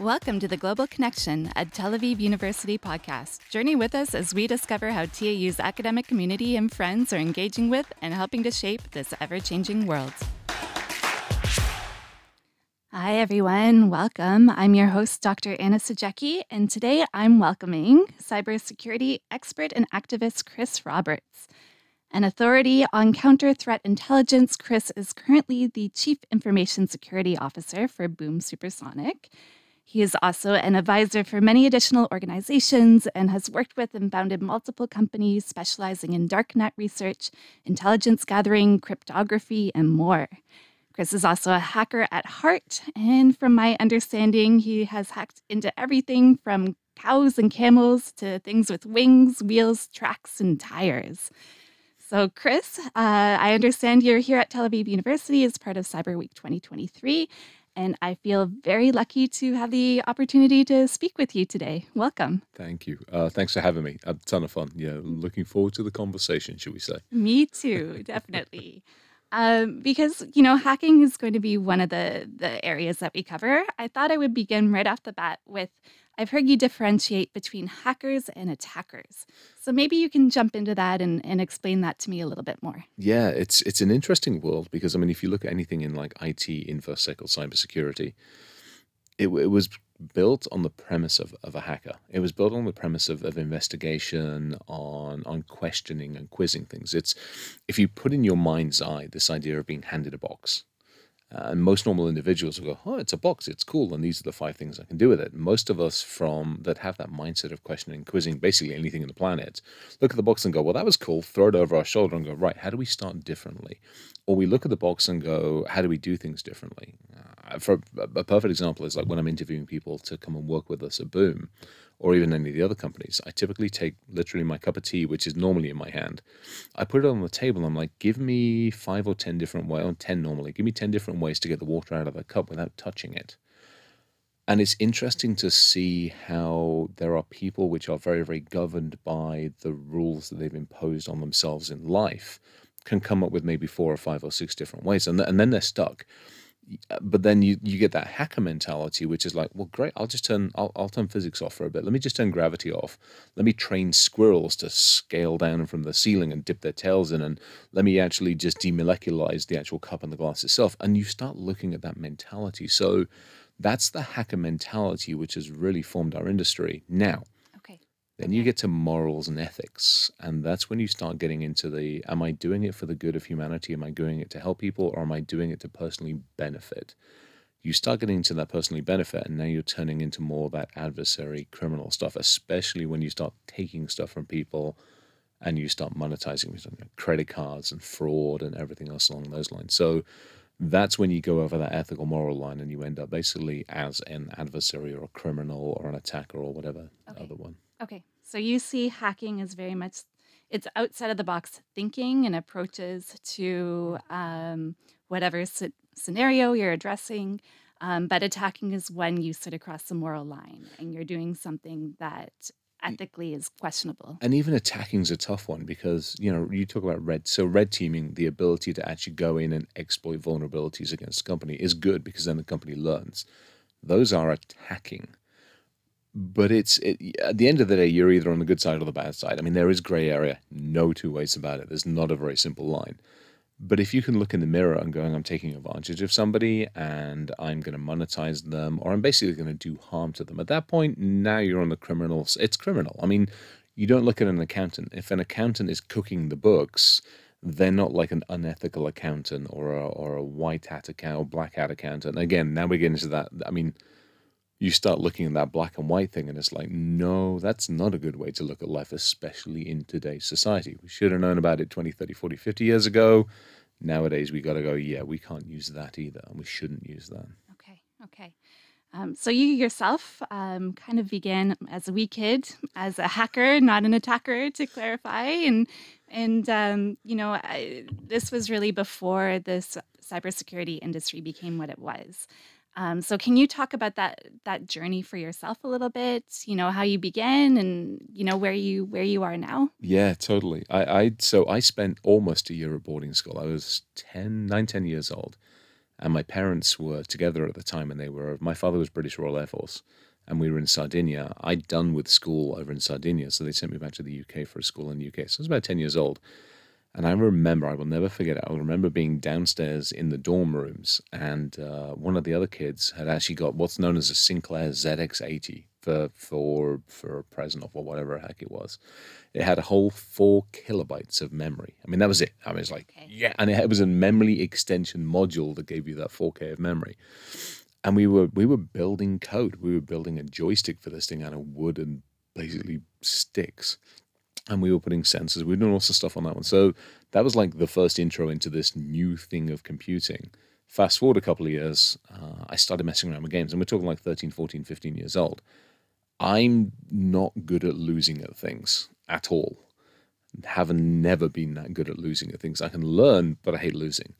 Welcome to the Global Connection at Tel Aviv University podcast. Journey with us as we discover how TAU's academic community and friends are engaging with and helping to shape this ever changing world. Hi, everyone. Welcome. I'm your host, Dr. Anna Sajecki, and today I'm welcoming cybersecurity expert and activist Chris Roberts. An authority on counter threat intelligence, Chris is currently the Chief Information Security Officer for Boom Supersonic. He is also an advisor for many additional organizations and has worked with and founded multiple companies specializing in darknet research, intelligence gathering, cryptography, and more. Chris is also a hacker at heart, and from my understanding, he has hacked into everything from cows and camels to things with wings, wheels, tracks, and tires. So, Chris, uh, I understand you're here at Tel Aviv University as part of Cyber Week 2023, and I feel very lucky to have the opportunity to speak with you today. Welcome. Thank you. Uh, thanks for having me. A ton of fun. Yeah, looking forward to the conversation, should we say? Me too, definitely. Um, because you know hacking is going to be one of the the areas that we cover. I thought I would begin right off the bat with I've heard you differentiate between hackers and attackers. So maybe you can jump into that and, and explain that to me a little bit more. Yeah, it's it's an interesting world because I mean, if you look at anything in like IT, infosec, or cybersecurity, it, it was built on the premise of, of a hacker. It was built on the premise of, of investigation, on on questioning and quizzing things. It's if you put in your mind's eye this idea of being handed a box uh, and most normal individuals will go, "Oh, it's a box. It's cool, and these are the five things I can do with it." Most of us from that have that mindset of questioning, quizzing, basically anything in the planet, look at the box and go, "Well, that was cool." Throw it over our shoulder and go, "Right, how do we start differently?" Or we look at the box and go, "How do we do things differently?" Uh, for a perfect example is like when I'm interviewing people to come and work with us at Boom or even any of the other companies, I typically take literally my cup of tea, which is normally in my hand. I put it on the table. I'm like, give me five or 10 different ways, or 10 normally, give me 10 different ways to get the water out of the cup without touching it. And it's interesting to see how there are people which are very, very governed by the rules that they've imposed on themselves in life, can come up with maybe four or five or six different ways. And, th- and then they're stuck Uh, but then you you get that hacker mentality which is like well great i'll just turn I'll, I'll turn physics off for a bit. Let me just turn gravity off. Let me train squirrels to scale down from the ceiling and dip their tails in and let me actually just demolecularize the actual cup and the glass itself. And you start looking at that mentality. So that's the hacker mentality which has really formed our industry. Now then you get to morals and ethics. And that's when you start getting into the am I doing it for the good of humanity? Am I doing it to help people? Or am I doing it to personally benefit? You start getting into that personally benefit, and now you're turning into more that adversary criminal stuff, especially when you start taking stuff from people and you start monetizing credit cards and fraud and everything else along those lines. So that's when you go over that ethical moral line and you end up basically as an adversary or a criminal or an attacker or whatever okay. other one. Okay. So you see hacking is very much it's outside of the box thinking and approaches to um, whatever scenario you're addressing. Um, but attacking is when you sit across the moral line and you're doing something that ethically is questionable. And even attacking is a tough one because, you know, you talk about red. So, red teaming, the ability to actually go in and exploit vulnerabilities against a company is good because then the company learns. Those are attacking but it's it, at the end of the day, you're either on the good side or the bad side. I mean, there is gray area, no two ways about it. There's not a very simple line. But if you can look in the mirror and going, I'm taking advantage of somebody and I'm going to monetize them, or I'm basically going to do harm to them, at that point, now you're on the criminals. It's criminal. I mean, you don't look at an accountant. If an accountant is cooking the books, they're not like an unethical accountant or a, or a white hat accountant or black hat accountant. Again, now we get into that. I mean, you start looking at that black and white thing and it's like, no, that's not a good way to look at life, especially in today's society. We should have known about it 20, 30, 40, 50 years ago. Nowadays, we got to go, yeah, we can't use that either, and we shouldn't use that. Okay, okay. Um, so you yourself um, kind of began as a wee kid, as a hacker, not an attacker, to clarify, and and um, you know I, this was really before this cybersecurity industry became what it was. Um, so can you talk about that that journey for yourself a little bit? You know how you began and you know where you where you are now. Yeah, totally. I, I so I spent almost a year at boarding school. I was 10, 9, 10 years old, And my parents were together at the time, and they were. My father was British Royal Air Force, and we were in Sardinia. I'd done with school over in Sardinia, so they sent me back to the UK for a school in the UK. So I was about ten years old, and I remember, I will never forget it. I remember being downstairs in the dorm rooms, and uh, one of the other kids had actually got what's known as a Sinclair ZX80 for for for a present or for whatever heck it was. It had a whole four kilobytes of memory. I mean, that was it. I was like, okay. yeah, and it was a memory extension module that gave you that 4K of memory. And we were we were building code. We were building a joystick for this thing out of wood and basically sticks and we were putting sensors. We were doing lots of stuff on that one. So that was like the first intro into this new thing of computing. Fast forward a couple of years, uh, I started messing around with games, and we're talking like 13, 14, 15 years old. I'm not good at losing at things at all. Have never been that good at losing at things. I can learn, but I hate losing.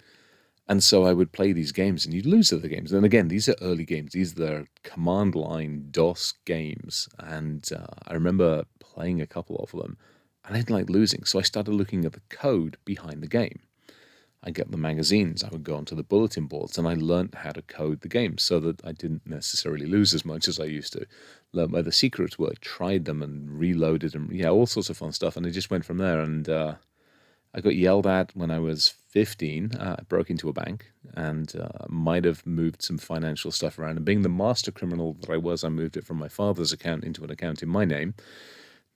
And so I would play these games and you'd lose at the games. And again, these are early games. These are command line DOS games. And uh, I remember playing a couple of them I didn't like losing. So I started looking at the code behind the game. I get the magazines, I would go onto the bulletin boards, and I learned how to code the game so that I didn't necessarily lose as much as I used to. Learn where the secrets were, tried them, and reloaded, and yeah, all sorts of fun stuff. And it just went from there. And uh, I got yelled at when I was 15. Uh, I broke into a bank and uh, might have moved some financial stuff around. And being the master criminal that I was, I moved it from my father's account into an account in my name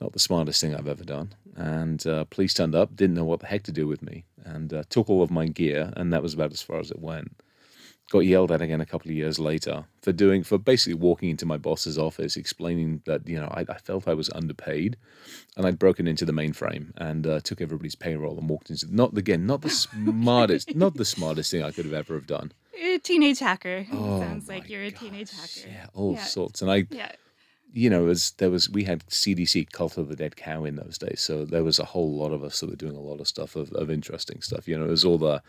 not the smartest thing I've ever done. And uh, police turned up, didn't know what the heck to do with me, and uh, took all of my gear, and that was about as far as it went. Got yelled at again a couple of years later for doing, for basically walking into my boss's office, explaining that you know I, I felt I was underpaid, and I'd broken into the mainframe and uh, took everybody's payroll and walked into not again not the smartest, not the smartest thing I could have ever have done. You're a teenage hacker. Oh, Sounds like you're a gosh. teenage hacker. Yeah, all yeah. sorts, and I. Yeah you know, as there was, we had CDC, Cult of the Dead Cow, in those days. So there was a whole lot of us that were doing a lot of stuff of, of interesting stuff. You know, it was all the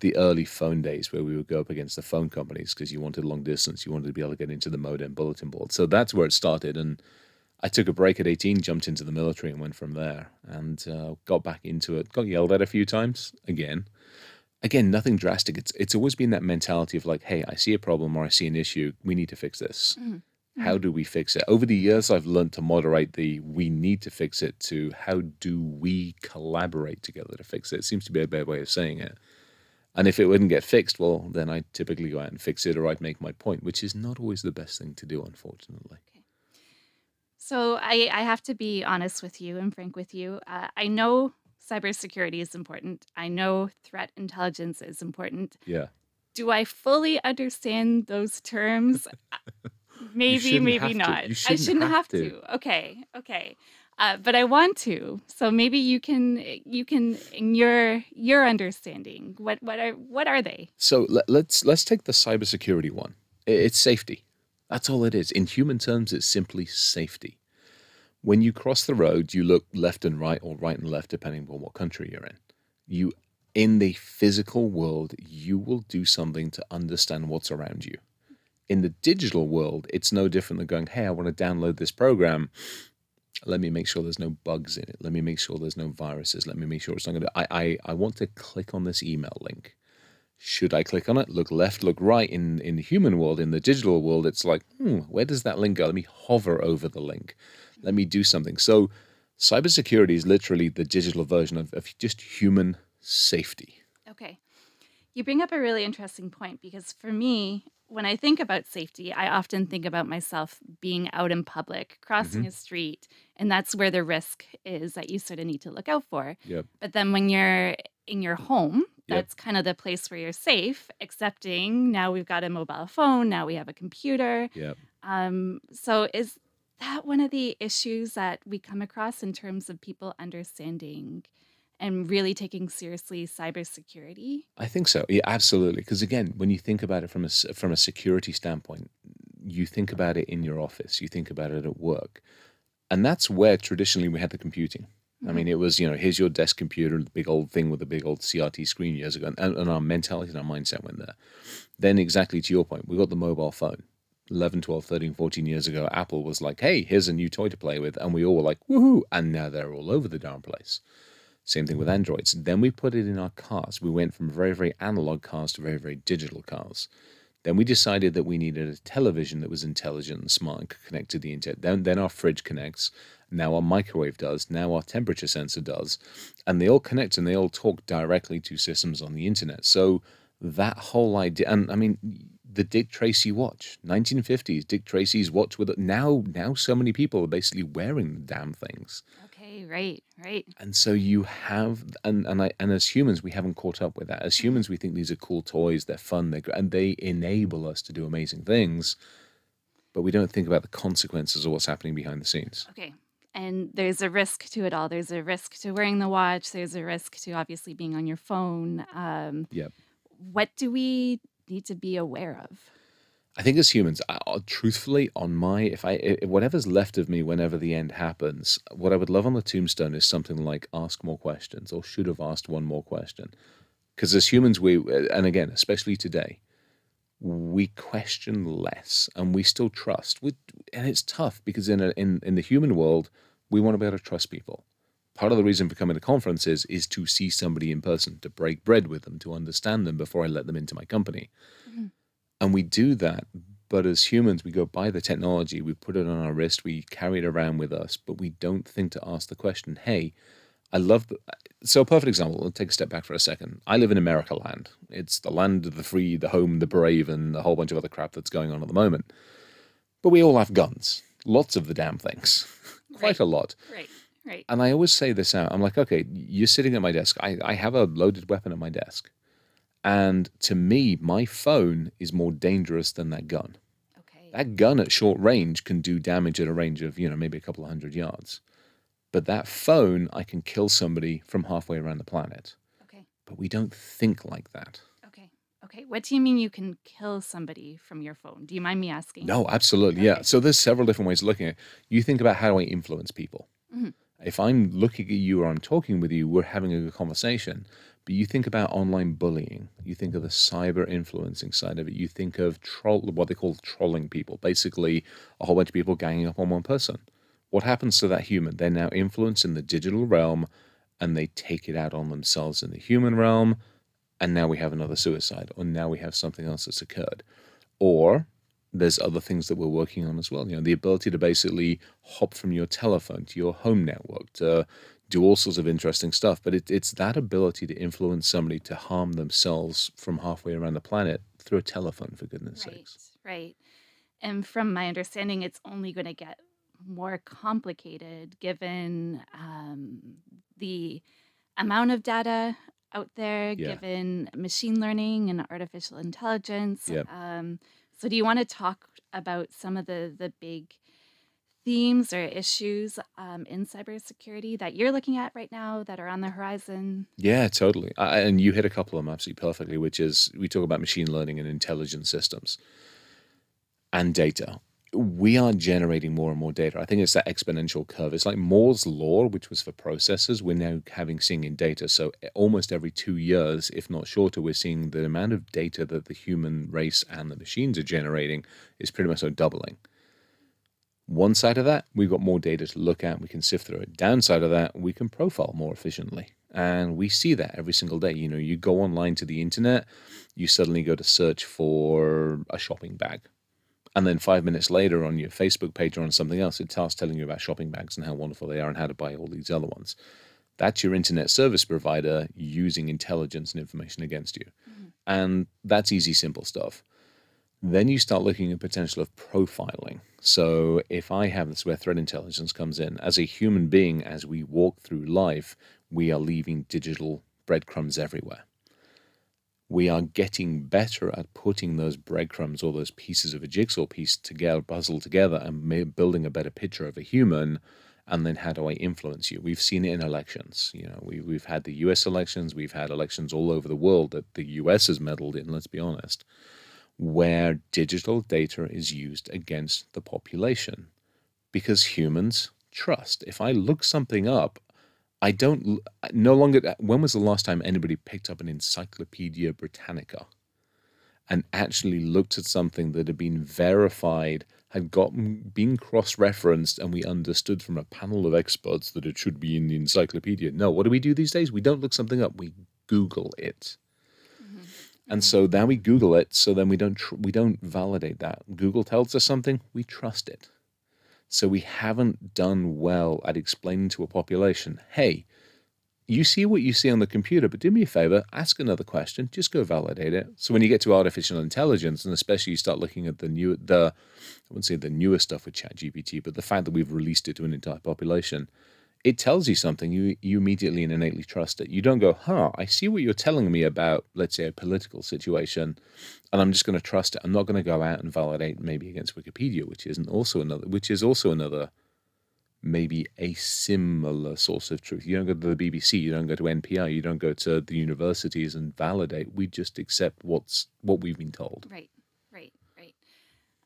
the early phone days where we would go up against the phone companies because you wanted long distance, you wanted to be able to get into the modem bulletin board. So that's where it started. And I took a break at 18, jumped into the military, and went from there. And uh, got back into it. Got yelled at a few times again. Again, nothing drastic. It's it's always been that mentality of like, hey, I see a problem or I see an issue. We need to fix this. Mm how do we fix it? Over the years, I've learned to moderate the we need to fix it to how do we collaborate together to fix it. It seems to be a bad way of saying it. And if it wouldn't get fixed, well, then I'd typically go out and fix it or I'd make my point, which is not always the best thing to do, unfortunately. Okay. So I, I have to be honest with you and frank with you. Uh, I know cybersecurity is important, I know threat intelligence is important. Yeah. Do I fully understand those terms? maybe, maybe not. I shouldn't have, have to. to. Okay, okay. Uh, but I want to. So maybe you can you can in your your understanding what what are what are they? So let, let's let's take the cybersecurity one. It's safety. That's all it is. In human terms, it's simply safety. When you cross the road, you look left and right or right and left, depending on what country you're in. You in the physical world, you will do something to understand what's around you in the digital world, it's no different than going, hey, I want to download this program. Let me make sure there's no bugs in it. Let me make sure there's no viruses. Let me make sure it's not going to. I, I, I want to click on this email link. Should I click on it? Look left, look right. In in the human world, in the digital world, it's like, hmm, where does that link go? Let me hover over the link. Let me do something. So, cybersecurity is literally the digital version of, of just human safety. Okay. You bring up a really interesting point because for me, when I think about safety, I often think about myself being out in public, crossing mm-hmm. a street, and that's where the risk is that you sort of need to look out for. Yep. But then when you're in your home, that's yep. kind of the place where you're safe, excepting now we've got a mobile phone, now we have a computer. Yep. Um, so is that one of the issues that we come across in terms of people understanding and really taking seriously cybersecurity? I think so. Yeah, absolutely. Because again, when you think about it from a from a security standpoint, you think about it in your office, you think about it at work, and that's where traditionally we had the computing. Mm-hmm. I mean, it was you know here's your desk computer, the big old thing with the big old CRT screen years ago, and, and our mentality and our mindset went there. Then exactly to your point, we got the mobile phone. 11, 12, 13, 14 years ago, Apple was like, hey, here's a new toy to play with. And we all were like, woohoo. And now they're all over the darn place. Same thing with Androids. Then we put it in our cars. We went from very, very analog cars to very, very digital cars. Then we decided that we needed a television that was intelligent and smart and could connect to the internet. Then, then our fridge connects. Now our microwave does. Now our temperature sensor does. And they all connect and they all talk directly to systems on the internet. So that whole idea, and I mean, the Dick Tracy watch, 1950s Dick Tracy's watch with it. Now, now so many people are basically wearing the damn things. Right, right. And so you have, and and I, and as humans, we haven't caught up with that. As humans, we think these are cool toys, they're fun, they're and they enable us to do amazing things, but we don't think about the consequences of what's happening behind the scenes. Okay. And there's a risk to it all. There's a risk to wearing the watch. There's a risk to obviously being on your phone. Um, Yep. what do we need to be aware of? I think as humans, I, I- truthfully, on my if I if whatever's left of me whenever the end happens, what I would love on the tombstone is something like ask more questions or should have asked one more question. Because as humans, we uh, and again, especially today, we question less and we still trust. We, and it's tough because in a, in in the human world, we want to be able to trust people. Part of the reason for coming to conferences is to see somebody in person, to break bread with them, to understand them before I let them into my company. Mm-hmm. And we do that. But as humans, we go buy the technology, we put it on our wrist, we carry it around with us, but we don't think to ask the question, hey, I love the. So, a perfect example, we'll take a step back for a second. I live in America land. It's the land of the free, the home, the brave, and a whole bunch of other crap that's going on at the moment. But we all have guns, lots of the damn things, quite Right. a lot. Right, right. And I always say this out. I'm like, okay, you're sitting at my desk. I, I have a loaded weapon at my desk. And to me, my phone is more dangerous than that gun. Okay. That gun at short range can do damage at a range of, you know, maybe a couple of hundred yards. But that phone, I can kill somebody from halfway around the planet. Okay. But we don't think like that. Okay. Okay. What do you mean you can kill somebody from your phone? Do you mind me asking? No, absolutely. Yeah. So there's several different ways of looking at it. You think about how do I influence people? Mhm. If I'm looking at you or I'm talking with you, we're having a good conversation. But you think about online bullying. You think of the cyber influencing side of it. You think of troll, what they call trolling people. Basically, a whole bunch of people ganging up on one person. What happens to that human? They're now influenced in the digital realm, and they take it out on themselves in the human realm. And now we have another suicide, or now we have something else that's occurred. Or there's other things that we're working on as well. You know, the ability to basically hop from your telephone to your home network to do all sorts of interesting stuff. But it, it's that ability to influence somebody to harm themselves from halfway around the planet through a telephone, for goodness Right. sakes. Right. And from my understanding, it's only going to get more complicated given um, the amount of data out there, Yeah. given machine learning and artificial intelligence. Yep. Um, so, do you want to talk about some of the the big themes or issues um, in cybersecurity that you're looking at right now that are on the horizon? Yeah, totally. I, and you hit a couple of them absolutely perfectly, which is we talk about machine learning and intelligent systems and data. We are generating more and more data. I think it's that exponential curve. It's like Moore's law, which was for processors. We're now having seeing in data. So e, almost every two years, if not shorter, we're seeing the amount of data that the human race and the machines are generating is pretty much so doubling. One side of that, we've got more data to look at. We can sift through it. Downside of that, we can profile more efficiently. And we see that every single day. You know, you go online to the internet, you suddenly go to search for a shopping bag. And then five minutes later on your Facebook page or on something else, it starts telling you about shopping bags and how wonderful they are and how to buy all these other ones. That's your internet service provider using intelligence and information against you. Mm-hmm. And that's easy, simple stuff. Then you start looking at potential of profiling. So if I have this where threat intelligence comes in, as a human being, as we walk through life, we are leaving digital breadcrumbs everywhere. We are getting better at putting those breadcrumbs or those pieces of a jigsaw piece together, puzzle together, and building a better picture of a human. And then how do I influence you? We've seen it in elections. You know, we, we've had the U.S. elections. We've had elections all over the world that the U.S. has meddled in. Let's be honest where digital data is used against the population because humans trust. If I look something up, I don't no longer. Uh, when was the last time anybody picked up an Encyclopedia Britannica and actually looked at something that had been verified, had gotten been cross-referenced, and we understood from a panel of experts that it should be in the encyclopedia. No, what do we do these days? We don't look something up; we Google it. And so now we Google it, so then we don't we don't validate that. Google tells us something, we trust it. So we haven't done well at explaining to a population, hey, you see what you see on the computer, but do me a favor, ask another question, just go validate it. So when you get to artificial intelligence, and especially you start looking at the new the I wouldn't say the newer stuff with ChatGPT, but the fact that we've released it to an entire population, it tells you something, you you immediately and innately trust it. You don't go, huh, I see what you're telling me about, let's say, a political situation, and I'm just going to trust it. I'm not going to go out and validate maybe against Wikipedia, which isn't also another, which is also another, maybe a similar source of truth. You don't go to the BBC, you don't go to NPR, you don't go to the universities and validate. We just accept what's what we've been told. Right.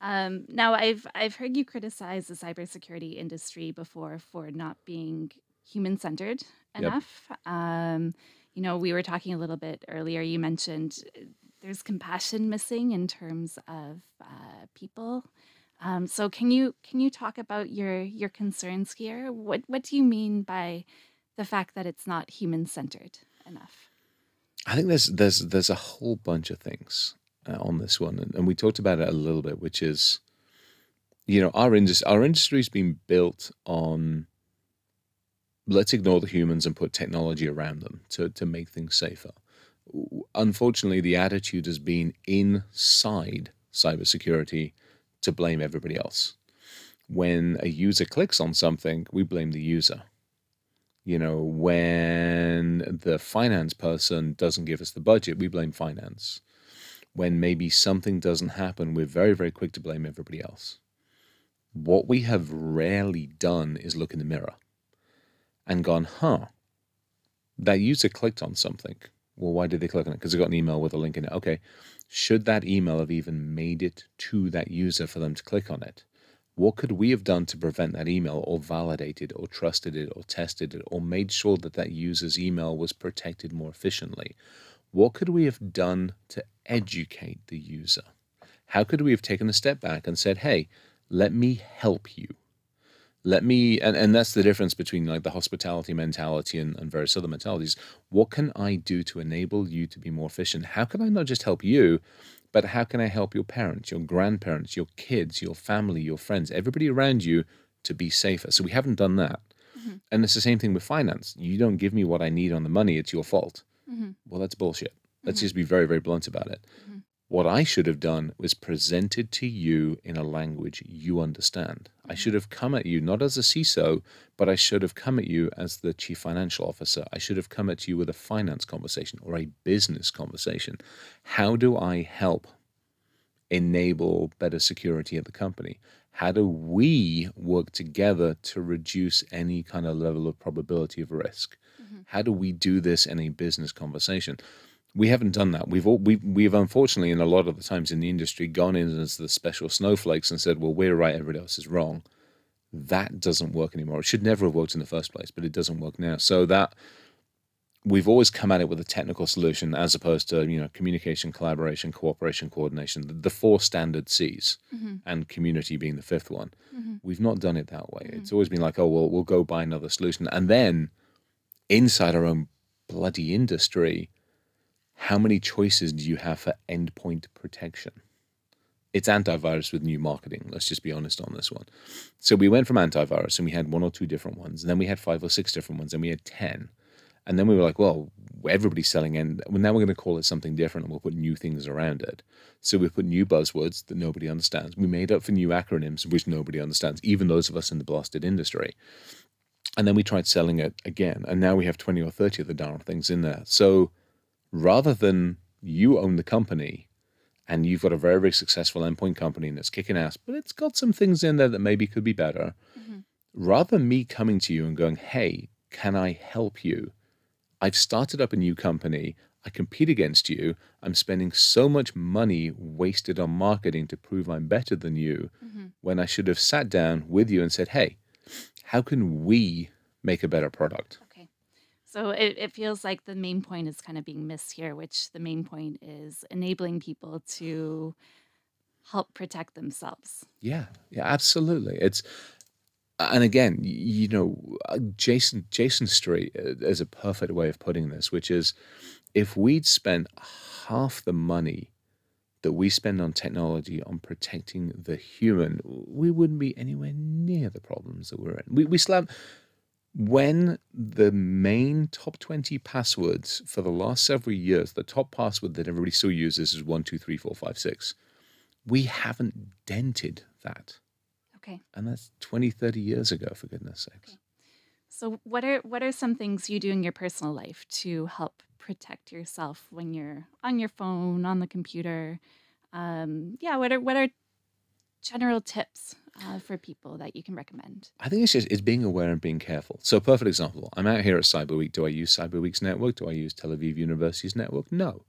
Um, now, I've I've heard you criticize the cybersecurity industry before for not being human centered Yep. enough. Um, you know, we were talking a little bit earlier. You mentioned uh, there's compassion missing in terms of uh, people. Um, so, can you can you talk about your your concerns here? What what do you mean by the fact that it's not human centered enough? I think there's there's there's a whole bunch of things Uh, on this one, and, and we talked about it a little bit, which is, you know, our industry our industry's been built on. Let's ignore the humans and put technology around them to to make things safer. Unfortunately, the attitude has been inside cybersecurity to blame everybody else. When a user clicks on something, we blame the user you know, when the finance person doesn't give us the budget, we blame finance. When maybe something doesn't happen, we're very, very quick to blame everybody else. What we have rarely done is look in the mirror and gone, huh, that user clicked on something. Well, why did they click on it? Because they got an email with a link in it. Okay. Should that email have even made it to that user for them to click on it? What could we have done to prevent that email or validated or trusted it or tested it or made sure that that user's email was protected more efficiently? What could we have done to educate the user? How could we have taken a step back and said, hey, let me help you? Let me, and, and that's the difference between like the hospitality mentality and, and various other mentalities. What can I do to enable you to be more efficient? How can I not just help you, but how can I help your parents, your grandparents, your kids, your family, your friends, everybody around you to be safer? So we haven't done that. Mhm. And it's the same thing with finance. You don't give me what I need on the money, it's your fault. Mhm. Well, that's bullshit. Let's Mhm. just be very, very blunt about it. Mhm. What I should have done was presented to you in a language you understand. I should have come at you not as a CISO, but I should have come at you as the chief financial officer. I should have come at you with a finance conversation or a business conversation. How do I help enable better security at the company? How do we work together to reduce any kind of level of probability of risk? Mhm. How do we do this in a business conversation? We haven't done that. We've all, we've we've unfortunately in a lot of the times in the industry gone in as the special snowflakes and said, "Well, we're right, everybody else is wrong." That doesn't work anymore. It should never have worked in the first place, but it doesn't work now. So that we've always come at it with a technical solution as opposed to you know communication, collaboration, cooperation, coordination, the, the four standard C's, Mhm. and community being the fifth one. Mhm. We've not done it that way. Mhm. It's always been like, oh well, we'll go buy another solution, and then inside our own bloody industry, how many choices do you have for endpoint protection? It's antivirus with new marketing. Let's just be honest on this one. So we went from antivirus and we had one or two different ones, and then we had five or six different ones, and we had 10. And then we were like, well, everybody's selling end. Well, now we're going to call it something different and we'll put new things around it. So we put new buzzwords that nobody understands. We made up for new acronyms, which nobody understands, even those of us in the blasted industry. And then we tried selling it again. And now we have 20 or 30 of the darn things in there. So rather than you own the company and you've got a very, very successful endpoint company and it's kicking ass, but it's got some things in there that maybe could be better, Mhm. rather than me coming to you and going, hey, can I help you? I've started up a new company. I compete against you. I'm spending so much money wasted on marketing to prove I'm better than you Mhm. when I should have sat down with you and said, hey, how can we make a better product? So it, it feels like the main point is kind of being missed here, which the main point is enabling people to help protect themselves. Yeah, yeah, absolutely. It's and again, you know, uh, Jayson Jayson Street uh, is a perfect way of putting this, which is if we'd spent half the money that we spend on technology on protecting the human, we wouldn't be anywhere near the problems that we're in. We we still have when the main top 20 passwords for the last several years, the top password that everybody still uses is one, two, three, four, five, six. We haven't dented that. Okay. And that's 20, 30 years ago, for goodness sakes. Okay. So what are what are some things you do in your personal life to help protect yourself when you're on your phone, on the computer? Um, yeah, what are what are general tips uh, for people that you can recommend? I think it's just it's being aware and being careful. So, perfect example. I'm out here at Cyber Week. Do I use Cyber Week's network? Do I use Tel Aviv University's network? No.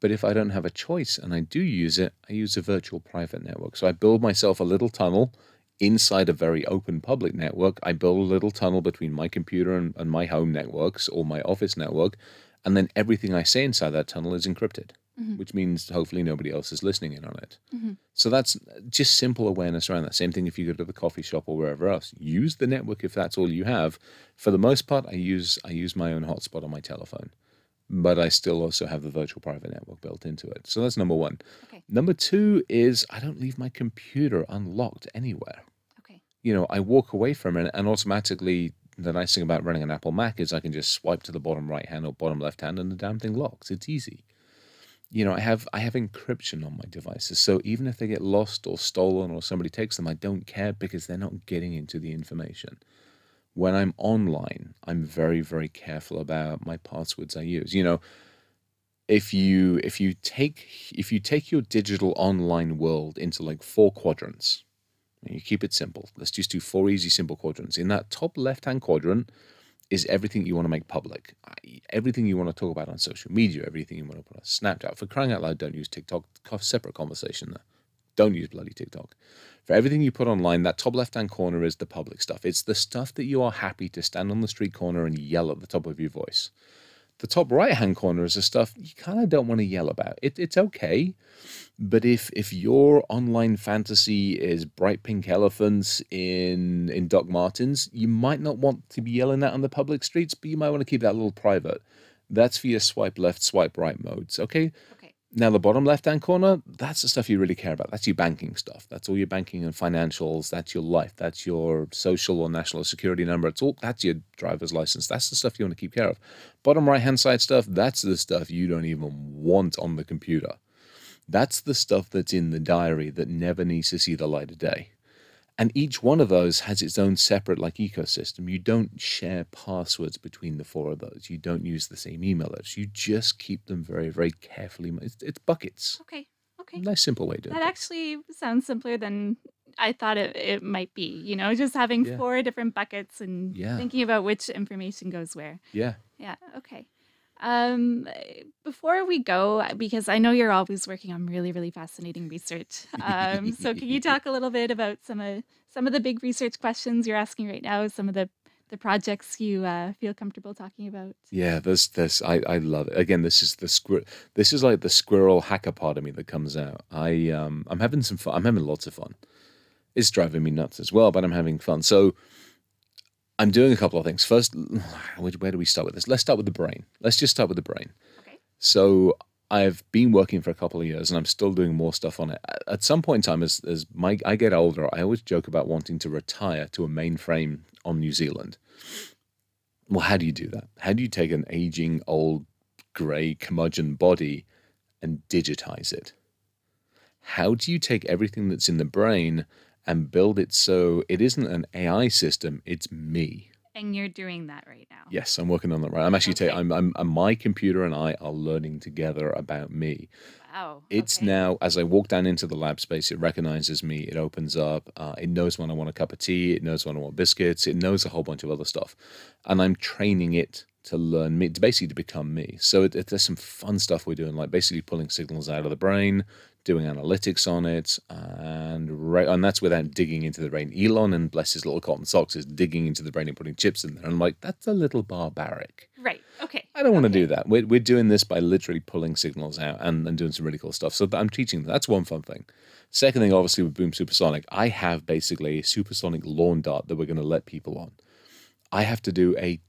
But if I don't have a choice and I do use it, I use a virtual private network. So I build myself a little tunnel inside a very open public network. I build a little tunnel between my computer and, and my home networks or my office network. And then everything I say inside that tunnel is encrypted mm-hmm. which means hopefully nobody else is listening in on it. Mm-hmm. So that's just simple awareness around that. Same thing if you go to the coffee shop or wherever else. Use the network if that's all you have. For the most part, I use I use my own hotspot on my telephone, but I still also have the virtual private network built into it. So that's number one. Okay. Number two is I don't leave my computer unlocked anywhere. Okay. You know, I walk away from it and automatically the nice thing about running an Apple Mac is I can just swipe to the bottom right hand or bottom left hand and the damn thing locks. It's easy you know, I have I have encryption on my devices, so even if they get lost or stolen or somebody takes them, I don't care because they're not getting into the information. When I'm online, I'm very very careful about my passwords I use. You know, if you if you take if you take your digital online world into like four quadrants, you keep it simple. Let's just do four easy simple quadrants. In that top left hand quadrant, is everything you want to make public. Everything you want to talk about on social media, everything you want to put on Snapchat. For crying out loud, don't use TikTok. Separate conversation there. Don't use bloody TikTok. For everything you put online, that top left hand corner is the public stuff. It's the stuff that you are happy to stand on the street corner and yell at the top of your voice. The top right hand corner is the stuff you kind of don't want to yell about. It, it's okay, but if if your online fantasy is bright pink elephants in in Doc Martens, you might not want to be yelling that on the public streets, but you might want to keep that a little private. That's for your swipe left, swipe right modes. Okay. Now, the bottom left hand corner, that's the stuff you really care about. That's your banking stuff. That's all your banking and financials. That's your life. That's your social or national security number. It's all that's your driver's license. That's the stuff you want to keep care of. Bottom right hand side stuff, that's the stuff you don't even want on the computer. That's the stuff that's in the diary that never needs to see the light of day. And each one of those has its own separate like ecosystem. You don't share passwords between the four of those. You don't use the same email address. You just keep them very, very carefully. It's, it's buckets. Okay. Okay. Nice simple way to do it. That actually sounds simpler than I thought it, it might be. You know, just having yeah. four different buckets and yeah. thinking about which information goes where. Yeah. Yeah. Okay. Um, before we go, because I know you're always working on really, really fascinating research. Um, so can you talk a little bit about some of some of the big research questions you're asking right now? Some of the the projects you uh, feel comfortable talking about? Yeah, this this I, I love it. Again, this is the squir- This is like the squirrel hacker part of me that comes out. I um I'm having some fun. I'm having lots of fun. It's driving me nuts as well, but I'm having fun. So I'm doing a couple of things. First, where do we start with this? Let's start with the brain. Let's just start with the brain. Okay. So I've been working for a couple of years and I'm still doing more stuff on it. At some point in time, as, as my, I get older, I always joke about wanting to retire to a mainframe on New Zealand. Well, how do you do that? How do you take an aging, old, grey, curmudgeon body and digitize it? How do you take everything that's in the brain and build it so it isn't an AI system, it's me. And you're doing that right now. Yes, I'm working on that right. I'm actually okay. I'm, I'm, I'm, my computer and I are learning together about me. Wow. It's okay. now as I walk down into the lab space, it recognizes me. It opens up. Uh, it knows when I want a cup of tea. It knows when I want biscuits. It knows a whole bunch of other stuff, and I'm training it to learn me, to basically to become me. So it, it, there's some fun stuff we're doing, like basically pulling signals out of the brain, doing analytics on it, and right, and that's without digging into the brain. Elon and bless his little cotton socks is digging into the brain and putting chips in there. And I'm like, that's a little barbaric. Right. Okay. I don't want to do that. We're, we're doing this by literally pulling signals out and, and doing some really cool stuff. So I'm teaching. That's one fun thing. Second thing, obviously, with Boom Supersonic, I have basically a supersonic lawn dart that we're going to let people on. I have to do a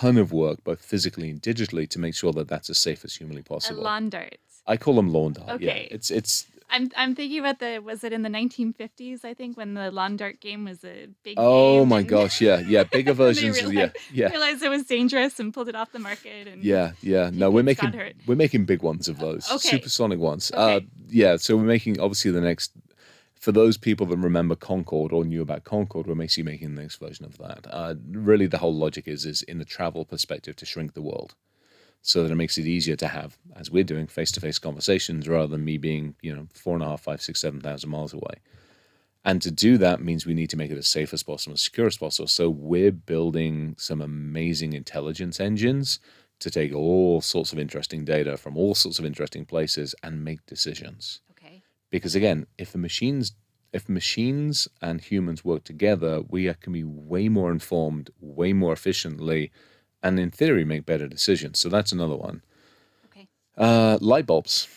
ton of work, both physically and digitally, to make sure that that's as safe as humanly possible. A lawn dart. I call them lawn dart. Yeah, Okay. it's it's. I'm I'm thinking about the was it in the 1950s? I think when the lawn dart game was a big. Oh my and gosh, yeah, yeah, bigger versions. of, yeah, realized- yeah, Realized it was dangerous and pulled it off the market. And yeah, yeah. No, we're making we're making big ones of those, Okay. supersonic ones. Okay. Uh, yeah, so we're making obviously the next. For those people that remember Concorde or knew about Concorde, we're basically making the next version of that. Uh, really, the whole logic is is in the travel perspective to shrink the world, so that it makes it easier to have, as we're doing, face to face conversations rather than me being, you know, four and a half, five, six, seven thousand miles away. And to do that means we need to make it as safe as possible, as secure as possible. So we're building some amazing intelligence engines to take all sorts of interesting data from all sorts of interesting places and make decisions. Okay. Because again, if the machines if machines and humans work together, we can be way more informed, way more efficiently, and in theory make better decisions. So that's another one. Okay. Uh, light bulbs.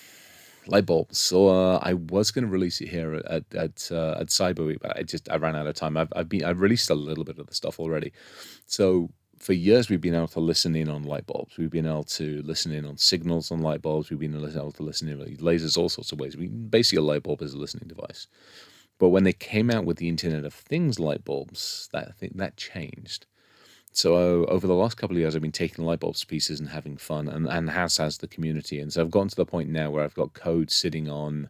Light bulbs. So uh, I was going to release it here at at uh, at Cyber Week, but I just I ran out of time. I've I've been I've released a little bit of the stuff already. So for years we've been able to listen in on light bulbs. We've been able to listen in on signals on light bulbs. We've been able to listen in on lasers, all sorts of ways. We basically a light bulb is a listening device. But when they came out with the Internet of Things light bulbs, that thing that changed. So uh, over the last couple of years, I've been taking light bulbs pieces and having fun, and and has has the community. And so I've gotten to the point now where I've got code sitting on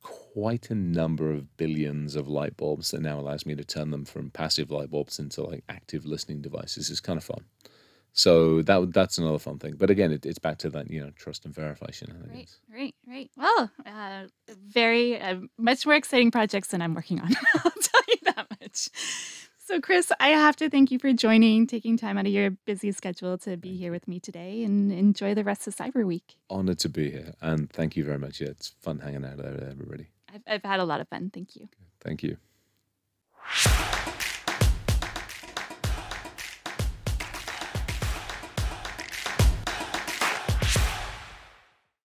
quite a number of billions of light bulbs that now allows me to turn them from passive light bulbs into like active listening devices. It's kind of fun. So that that's another fun thing. But again, it, it's back to that you know trust and verification. I think Right, right, right. Well, uh, very uh, much more exciting projects than I'm working on. I'll tell you that much. So, Chris, I have to thank you for joining, taking time out of your busy schedule to be here with me today, and enjoy the rest of Cyber Week. Honored to be here, and thank you very much. Yeah, it's fun hanging out there, everybody. I've, I've had a lot of fun. Thank you. Thank you.